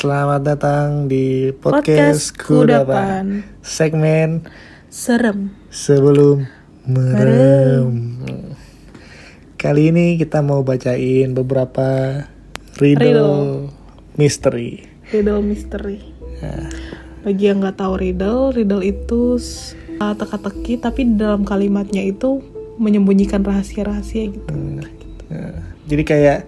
Selamat datang di Podcast podcast, Kudapan. Segmen Serem. sebelum merem. Kali ini kita mau bacain beberapa riddle, Riddle. misteri. Riddle misteri. Nah, Bagi yang nggak tahu riddle, riddle itu uh, teka-teki tapi dalam kalimatnya itu menyembunyikan rahasia-rahasia gitu. nah, jadi kayak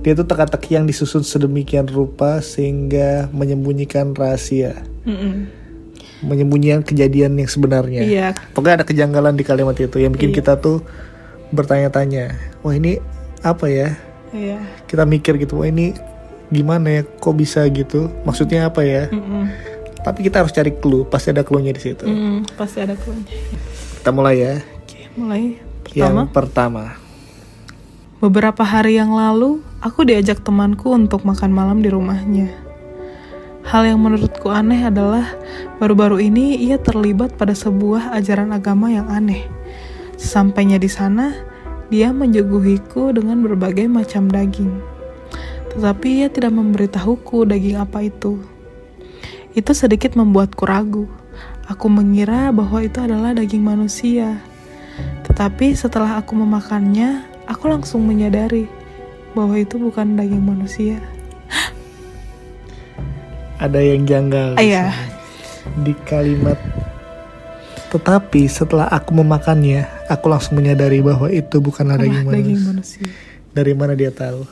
dia tuh teka-teki yang disusun sedemikian rupa sehingga menyembunyikan rahasia, Mm-mm. menyembunyikan kejadian yang sebenarnya. Iya. Pokoknya ada kejanggalan di kalimat itu yang bikin Iya. kita tuh bertanya-tanya, wah ini apa ya? Iya. Kita mikir gitu, wah ini gimana ya? Kok bisa gitu? Maksudnya apa ya? Mm-mm. Tapi kita harus cari clue, pasti ada clue-nya di situ. Mm, pasti ada clue Kita mulai ya. Oke, mulai. Pertama, Yang pertama, beberapa hari yang lalu aku diajak temanku untuk makan malam di rumahnya. Hal yang menurutku aneh adalah baru-baru ini ia terlibat pada sebuah ajaran agama yang aneh. Sesampainya di sana, dia menjuguhiku dengan berbagai macam daging. Tetapi ia tidak memberitahuku daging apa itu. Itu sedikit membuatku ragu. Aku mengira bahwa itu adalah daging manusia. Tetapi setelah aku memakannya, aku langsung menyadari bahwa itu bukan daging manusia. ada yang janggal di Iya. di kalimat. Tetapi setelah aku memakannya, aku langsung menyadari bahwa itu bukanlah daging Wah, daging manusia. manusia. Dari mana dia tahu?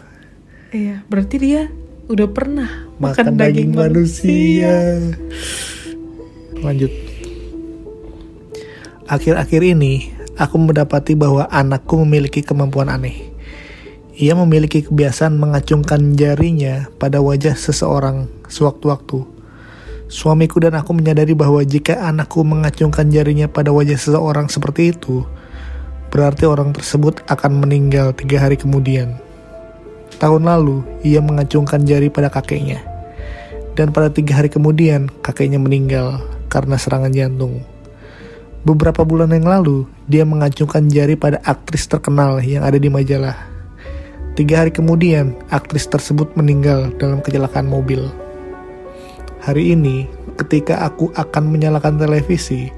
Iya, berarti dia udah pernah Makan daging, manusia. Lanjut. Akhir-akhir ini, aku mendapati bahwa anakku memiliki kemampuan aneh. Ia memiliki kebiasaan mengacungkan jarinya pada wajah seseorang sewaktu-waktu. Suamiku dan aku menyadari bahwa jika anakku mengacungkan jarinya pada wajah seseorang seperti itu, berarti orang tersebut akan meninggal tiga hari kemudian. Tahun lalu, ia mengacungkan jari pada kakeknya. Dan pada tiga hari kemudian, kakeknya meninggal karena serangan jantung. Beberapa bulan yang lalu, dia mengacungkan jari pada aktris terkenal yang ada di majalah. Tiga hari kemudian, aktris tersebut meninggal dalam kecelakaan mobil. Hari ini, ketika aku akan menyalakan televisi,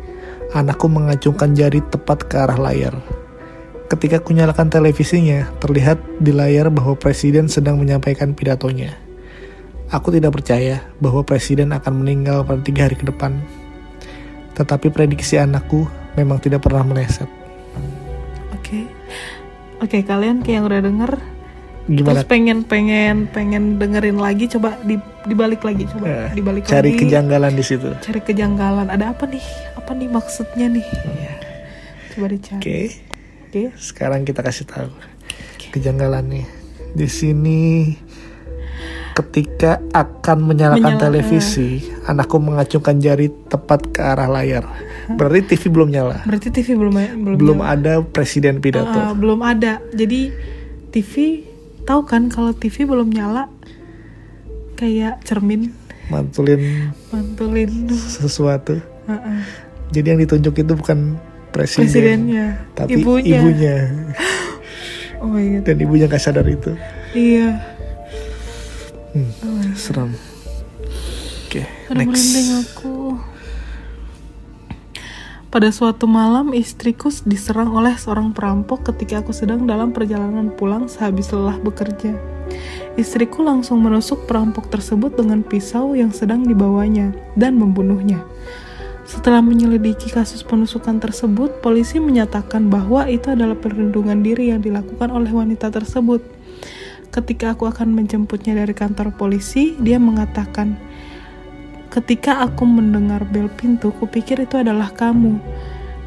anakku mengacungkan jari tepat ke arah layar. Ketika aku nyalakan televisinya, terlihat di layar bahwa presiden sedang menyampaikan pidatonya. Aku tidak percaya bahwa presiden akan meninggal pada tiga hari ke depan. Tetapi prediksi anakku memang tidak pernah meleset. Oke. Oke, kalian kayak yang udah denger Gimana? terus pengen pengen pengen dengerin lagi coba di dibalik lagi coba Eh, dibalik Cari lagi. kejanggalan di situ. cari kejanggalan. Ada apa nih? Apa nih maksudnya nih? Hmm. Iya. Coba dicari. Oke, Oke. sekarang kita kasih tahu kejanggalannya. Di sini ketika akan menyalakan Menyala- televisi, anakku mengacungkan jari tepat ke arah layar. Berarti TV belum nyala. Berarti TV belum belum Belum nyala. ada presiden pidato. Ah, belum ada. Jadi TV tahu kan kalau TV belum nyala kayak cermin Mantulin mantulin sesuatu. Ah, ah. Jadi yang ditunjuk itu bukan presiden, presidennya, tapi ibunya. ibunya. Oh my god. Dan ibunya gak sadar itu. Iya. Hmm, Oh seram. Oke, Aduh, next. aku. Pada suatu malam, istriku diserang oleh seorang perampok ketika aku sedang dalam perjalanan pulang sehabis lelah bekerja. Istriku langsung menusuk perampok tersebut dengan pisau yang sedang dibawanya dan membunuhnya. Setelah menyelidiki kasus penusukan tersebut, polisi menyatakan bahwa itu adalah perlindungan diri yang dilakukan oleh wanita tersebut. Ketika aku akan menjemputnya dari kantor polisi, dia mengatakan, Ketika aku mendengar bel pintu, kupikir itu adalah kamu.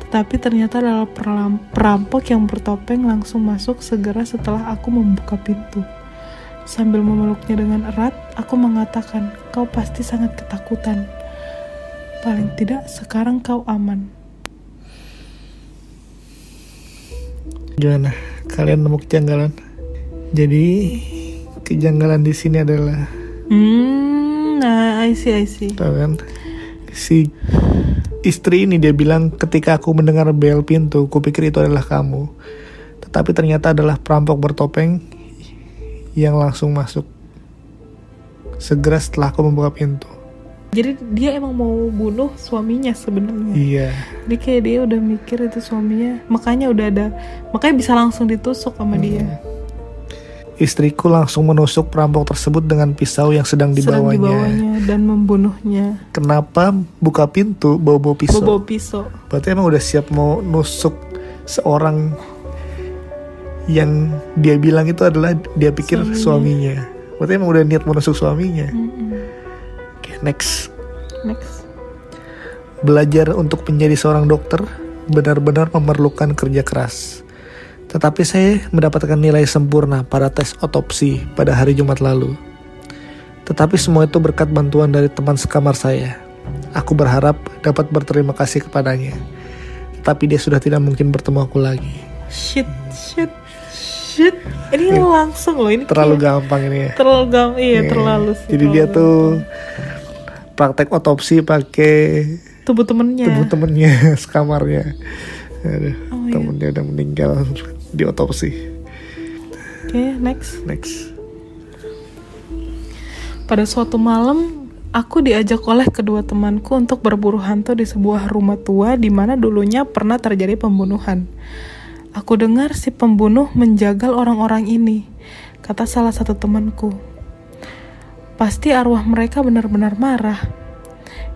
Tetapi ternyata adalah perampok yang bertopeng langsung masuk segera setelah aku membuka pintu. Sambil memeluknya dengan erat, aku mengatakan, kau pasti sangat ketakutan. Paling tidak sekarang kau aman. Gimana? Kalian nemu kejanggalan? Jadi kejanggalan di sini adalah, Hmm, I see, I see. tau kan? Si istri ini dia bilang ketika aku mendengar bel pintu, kupikir itu adalah kamu. Tetapi ternyata adalah perampok bertopeng yang langsung masuk segera setelah aku membuka pintu. Jadi dia emang mau bunuh suaminya sebenarnya. Iya. Jadi kayak dia udah mikir itu suaminya, makanya udah ada, makanya bisa langsung ditusuk sama dia. Istriku langsung menusuk perampok tersebut dengan pisau yang sedang Sedang dibawanya. dibawanya dan membunuhnya. Kenapa buka pintu bawa-bawa pisau? Bawa pisau. Berarti emang udah siap mau nusuk seorang yang dia bilang itu adalah dia pikir Suaminya. suaminya. Berarti emang udah niat menusuk suaminya. Mm-mm. Oke, next. Next. Belajar untuk menjadi seorang dokter benar-benar memerlukan kerja keras. Tetapi saya mendapatkan nilai sempurna pada tes otopsi pada hari Jumat lalu. Tetapi semua itu berkat bantuan dari teman sekamar saya. Aku berharap dapat berterima kasih kepadanya. Tapi dia sudah tidak mungkin bertemu aku lagi. Shit, shit, shit. Ini langsung loh ini Terlalu kayak- gampang ini ya. terlalu gam- iya Iya. terlalu sih. Jadi dia terlalu tuh praktek otopsi pakai gampang. tubuh temennya. tubuh temennya sekamarnya. Aduh, Oh, iya. temennya udah meninggal di otopsi. Oke, next. Next. Pada suatu malam, aku diajak oleh kedua temanku untuk berburu hantu di sebuah rumah tua di mana dulunya pernah terjadi pembunuhan. Aku dengar si pembunuh menjagal orang-orang ini, kata salah satu temanku. Pasti arwah mereka benar-benar marah.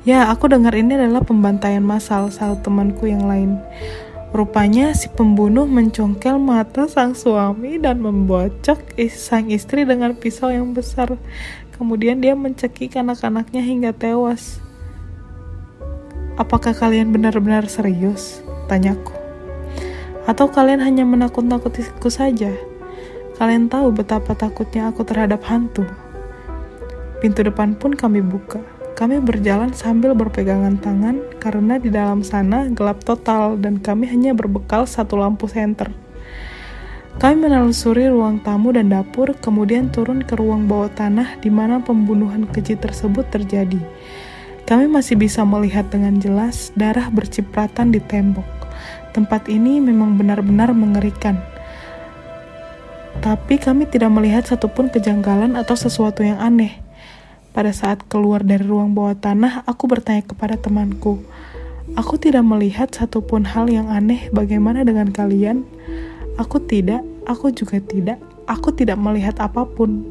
Ya, aku dengar ini adalah pembantaian massal salah temanku yang lain. Rupanya si pembunuh mencongkel mata sang suami dan membocok sang istri dengan pisau yang besar. Kemudian dia mencekik anak-anaknya hingga tewas. Apakah kalian benar-benar serius? Tanyaku. Atau kalian hanya menakut-nakutiku saja? Kalian tahu betapa takutnya aku terhadap hantu. Pintu depan pun kami buka. Kami berjalan sambil berpegangan tangan karena di dalam sana gelap total dan kami hanya berbekal satu lampu senter. Kami menelusuri ruang tamu dan dapur, kemudian turun ke ruang bawah tanah di mana pembunuhan keji tersebut terjadi. Kami masih bisa melihat dengan jelas darah bercipratan di tembok. Tempat ini memang benar-benar mengerikan. Tapi kami tidak melihat satupun kejanggalan atau sesuatu yang aneh. Pada saat keluar dari ruang bawah tanah, aku bertanya kepada temanku, "Aku tidak melihat satupun hal yang aneh. Bagaimana dengan kalian?" Aku tidak, aku juga tidak. Aku tidak melihat apa pun,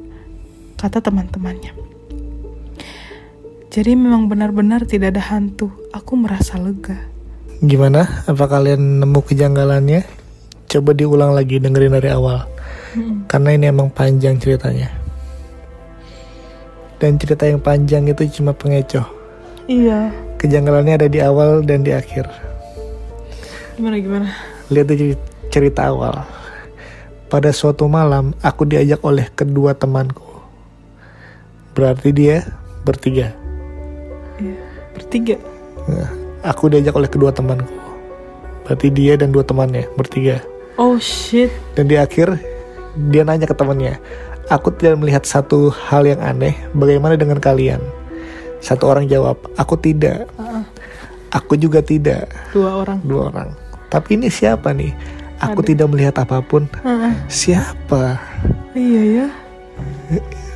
kata teman-temannya. Jadi memang benar-benar tidak ada hantu. Aku merasa lega. Gimana? Apa kalian nemu kejanggalannya? Coba diulang lagi dengerin dari awal. Mm-mm. Karena ini emang panjang ceritanya. Dan cerita yang panjang itu cuma pengecoh. Iya. Kejanggalannya ada di awal dan di akhir. Gimana gimana? Lihat aja cerita awal. Pada suatu malam, aku diajak oleh kedua temanku. Berarti dia bertiga. Iya. Bertiga. Nah, aku diajak oleh kedua temanku. Berarti dia dan dua temannya, bertiga. Oh shit. Dan di akhir, dia nanya ke temannya, Aku tidak melihat satu hal yang aneh, bagaimana dengan kalian? Satu orang jawab, aku tidak. Aku juga tidak. Dua orang. Dua orang. Tapi ini siapa nih? Aku Ada. tidak melihat apa pun. Ah, ah. Siapa? Iya ya.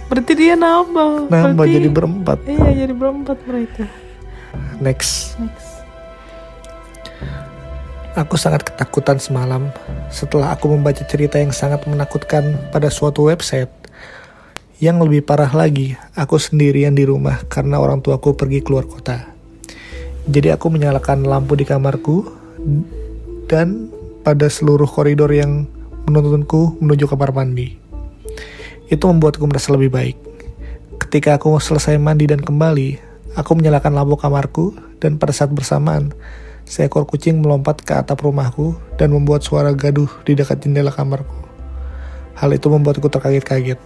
Berarti dia nambah. Nambah Berarti- jadi berempat. Iya jadi berempat mereka. Next. Next. Aku sangat ketakutan semalam setelah aku membaca cerita yang sangat menakutkan pada suatu website. Yang lebih parah lagi, aku sendirian di rumah karena orang tuaku pergi keluar kota. Jadi aku menyalakan lampu di kamarku dan pada seluruh koridor yang menuntunku menuju kamar mandi. Itu membuatku merasa lebih baik. Ketika aku selesai mandi dan kembali, aku menyalakan lampu kamarku dan pada saat bersamaan, seekor kucing melompat ke atap rumahku dan membuat suara gaduh di dekat jendela kamarku. Hal itu membuatku terkaget-kaget.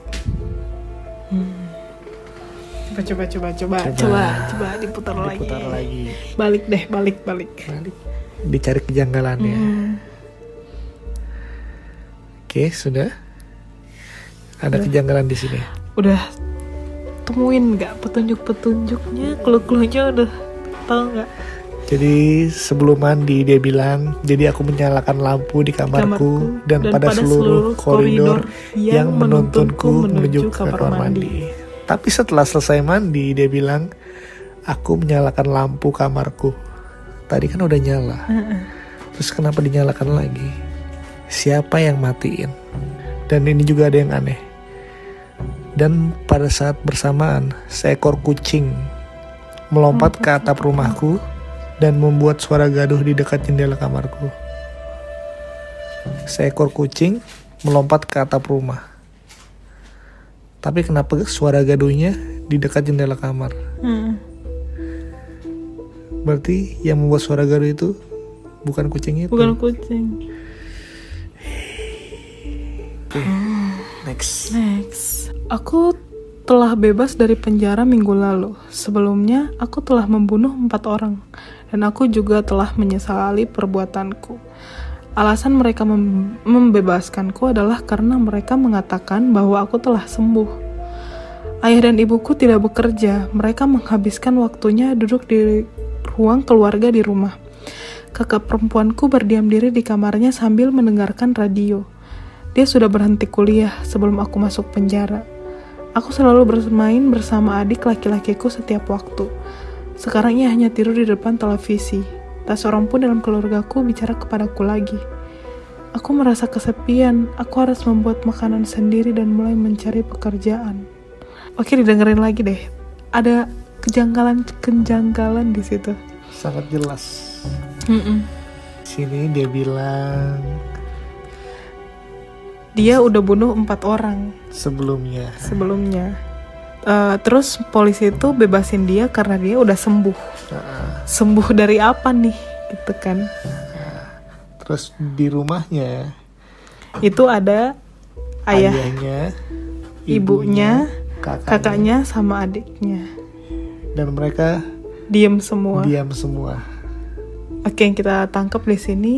Coba coba coba coba Coba. coba coba diputar, Diputar lagi. lagi. Balik deh balik balik. Balik. Dicari kejanggalannya. Hmm. Oke, sudah. Ada kejanggalan di sini. Udah temuin nggak petunjuk-petunjuknya, clue-cluenya udah tahu nggak? Jadi sebelum mandi dia bilang, jadi aku menyalakan lampu di kamarku, dan, pada, seluruh koridor yang menuntunku menuju ke kamar mandi. Tapi setelah selesai mandi, dia bilang, aku menyalakan lampu kamarku. Tadi kan udah nyala. Terus kenapa dinyalakan lagi? Siapa yang matiin? Dan ini juga ada yang aneh. Dan pada saat bersamaan, seekor kucing melompat ke atap rumahku dan membuat suara gaduh di dekat jendela kamarku. Seekor kucing melompat ke atap rumah. Tapi kenapa suara gaduhnya di dekat jendela kamar? Mm. Berarti yang membuat suara gaduh itu bukan kucing itu. Bukan kucing. Oke, Next. Next. Aku telah bebas dari penjara minggu lalu. Sebelumnya, aku telah membunuh empat orang. Dan aku juga telah menyesali perbuatanku. Alasan mereka mem- membebaskanku adalah karena mereka mengatakan bahwa aku telah sembuh. Ayah dan ibuku tidak bekerja. Mereka menghabiskan waktunya duduk di ruang keluarga di rumah. Kakak perempuanku berdiam diri di kamarnya sambil mendengarkan radio. Dia sudah berhenti kuliah sebelum aku masuk penjara. Aku selalu bermain bersama adik laki-lakiku setiap waktu. Sekarang ia hanya tidur di depan televisi. Tak seorang pun dalam keluargaku bicara kepadaku lagi. Aku merasa kesepian. Aku harus membuat makanan sendiri dan mulai mencari pekerjaan. Oke, didengerin lagi deh. Ada kejanggalan-kejanggalan di situ. Sangat jelas. Mm-mm. Sini dia bilang Dia udah bunuh empat orang. sebelumnya. sebelumnya. Eh, terus polisi itu bebasin dia karena dia udah sembuh. Nah, Sembuh dari apa nih? Gitu kan. terus di rumahnya Itu ada ayah, ayahnya, ibunya, kakaknya, kakaknya sama adiknya. dan mereka Diem semua. diam semua. Oke, yang kita tangkap di sini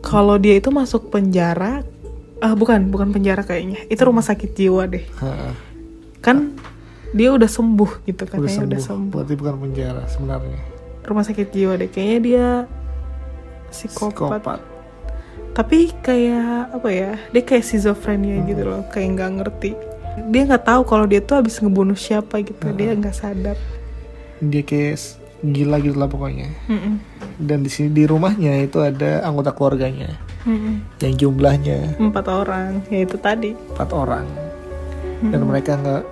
kalau dia itu masuk penjara ah bukan, bukan penjara kayaknya. Itu rumah sakit jiwa deh. Ha, Kan dia udah sembuh gitu kan udah sembuh. udah sembuh. Berarti bukan penjara sebenarnya. Rumah sakit jiwa deh. Kayaknya dia psikopat. Psikopat. tapi kayak apa ya dia kayak schizophrenia gitu loh kayak nggak ngerti dia nggak tahu kalau dia tuh habis ngebunuh siapa gitu dia nggak sadar Dia kayak gila gitu lah pokoknya. Mm-mm. Dan di sini di rumahnya itu ada anggota keluarganya Mm-mm. yang jumlahnya empat orang ya itu tadi empat orang dan mereka nggak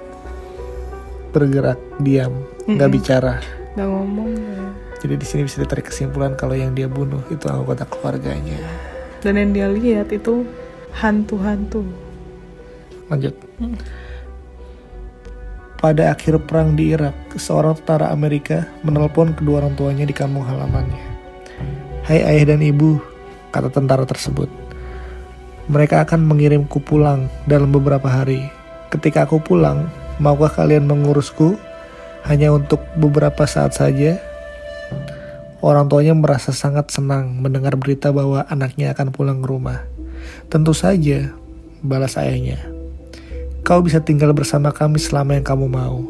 bergerak diam nggak Mm-mm. bicara nggak ngomong ya. jadi di sini bisa ditarik kesimpulan kalau yang dia bunuh itu anggota keluarganya. Dan yang dia lihat itu hantu-hantu. Lanjut. Pada akhir perang di Irak seorang tentara Amerika menelpon kedua orang tuanya di kampung halamannya. Hai ayah dan ibu kata tentara tersebut. Mereka akan mengirimku pulang dalam beberapa hari. Ketika aku pulang maukah kalian mengurusku hanya untuk beberapa saat saja Orang tuanya merasa sangat senang mendengar berita bahwa anaknya akan pulang ke rumah. Tentu saja, balas ayahnya. Kau bisa tinggal bersama kami selama yang kamu mau.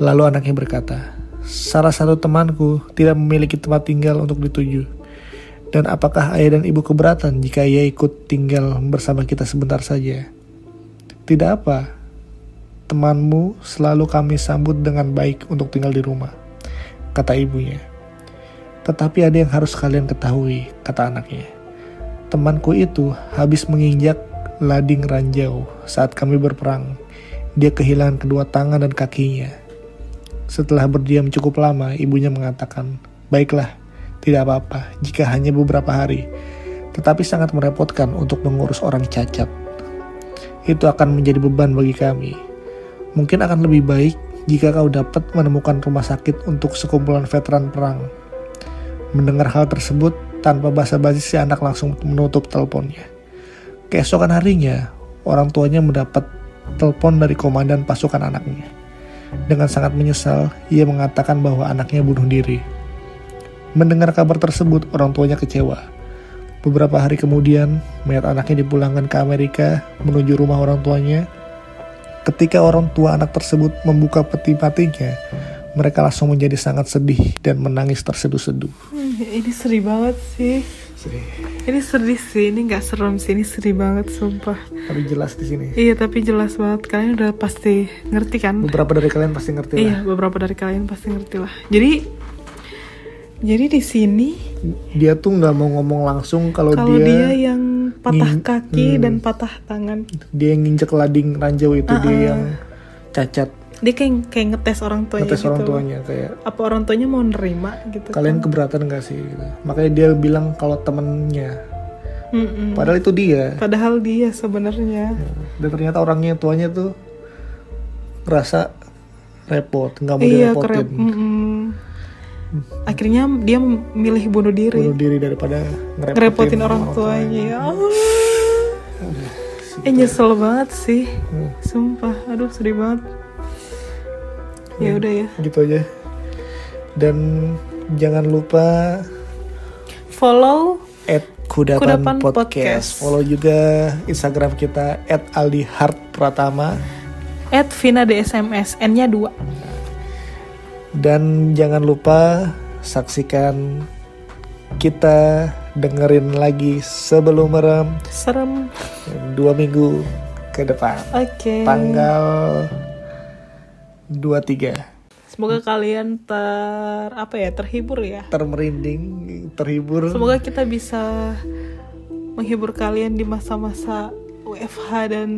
Lalu anaknya berkata, salah satu temanku tidak memiliki tempat tinggal untuk dituju. Dan apakah ayah dan ibu keberatan jika ia ikut tinggal bersama kita sebentar saja? Tidak apa, temanmu selalu kami sambut dengan baik untuk tinggal di rumah, kata ibunya. Tetapi ada yang harus kalian ketahui, kata anaknya. Temanku itu habis menginjak lading ranjau saat kami berperang. Dia kehilangan kedua tangan dan kakinya. Setelah berdiam cukup lama, ibunya mengatakan, Baiklah, tidak apa-apa jika hanya beberapa hari. Tetapi sangat merepotkan untuk mengurus orang cacat. Itu akan menjadi beban bagi kami. Mungkin akan lebih baik jika kau dapat menemukan rumah sakit untuk sekumpulan veteran perang. Mendengar hal tersebut, tanpa basa-basi si anak langsung menutup teleponnya. Keesokan harinya, orang tuanya mendapat telepon dari komandan pasukan anaknya. Dengan sangat menyesal, ia mengatakan bahwa anaknya bunuh diri. Mendengar kabar tersebut, orang tuanya kecewa. Beberapa hari kemudian, mayat anaknya dipulangkan ke Amerika menuju rumah orang tuanya. Ketika orang tua anak tersebut membuka peti matinya, mereka langsung menjadi sangat sedih dan menangis terseduh-seduh. Hmm, ini sedih banget sih Sedih. Ini sedih sih, ini nggak serem sih, ini sedih banget sumpah. Tapi jelas di sini. Iya tapi jelas banget, kalian udah pasti ngerti kan? Beberapa dari kalian pasti ngerti Iya, lah. beberapa dari kalian pasti ngerti lah. Jadi, jadi di sini Dia tuh nggak mau ngomong langsung kalau kalau dia, dia, yang patah ngin- kaki hmm. dan patah tangan, dia yang nginjek lading ranjau itu dia Uh-uh. yang cacat dia kayak kayak ngetes orang tuanya ngetes gitu. orang tuanya kayak Apa orang tuanya mau nerima gitu? kalian kan? keberatan gak sih gitu. makanya dia bilang kalau temennya Mm-mm. padahal itu dia Padahal dia sebenarnya. dan ternyata orangnya tuanya tuh ngerasa repot nggak mau Iya, direpotin kerep. mm-mm. Akhirnya dia milih bunuh diri. bunuh diri daripada ngerepotin, ngerepotin orang tuanya ya Allah. Eh nyesel banget sih, Hmm, sumpah. Aduh sedih banget. Ya udah ya. gitu aja dan jangan lupa Follow at kudapan, Kudapan podcast. Podcast. follow juga instagram kita at aldi hart pratama at Vina DSMS N-nya 2 dan jangan lupa saksikan kita dengerin lagi sebelum merem Serem. dua minggu ke depan Oke. tanggal 23 Semoga kalian ter apa ya terhibur ya. termerinding terhibur Semoga kita bisa menghibur kalian di masa-masa WFH dan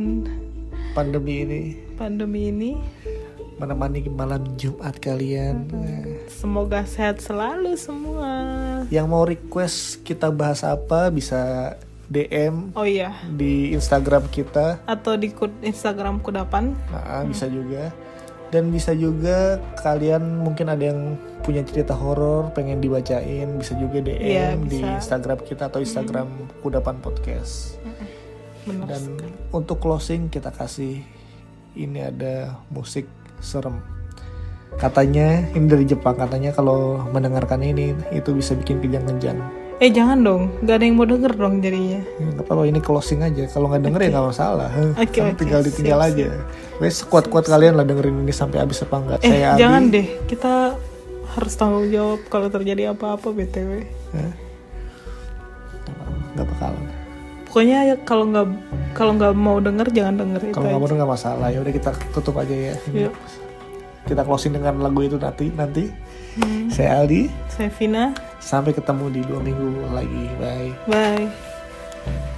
pandemi ini pandemi ini. Menemani malam Jumat kalian. Semoga sehat selalu semua. yang mau request kita bahas apa bisa DM Oh iya, di Instagram kita. Atau di Instagram Kudapan. Nah, bisa juga. Dan bisa juga kalian mungkin ada yang punya cerita horor pengen dibacain bisa juga DM di bisa. Instagram kita atau Instagram Kudapan Podcast. Benar. dan untuk closing kita kasih ini ada musik serem. Katanya ini dari Jepang katanya kalau mendengarkan ini itu bisa bikin kejang-kejang Eh jangan dong, gak ada yang mau denger dong jadinya. Ya, nggak apa-apa ini closing aja. Kalau nggak denger ya nggak masalah Kan oke, tinggal ditinggal aja. wes kuat-kuat kalian lah dengerin ini sampai habis apa enggak Eh saya jangan Abi. deh, kita harus tanggung jawab kalau terjadi apa-apa btw. Hah? nggak bakalan Pokoknya ya kalau nggak kalau nggak mau denger jangan denger kalau nggak mau nggak masalah. Ya udah kita tutup aja ya. Ini Yuk. kita closing dengan lagu itu nanti nanti. Hmm. saya Aldi. Saya Vina, sampai ketemu di dua minggu lagi. Bye. Bye.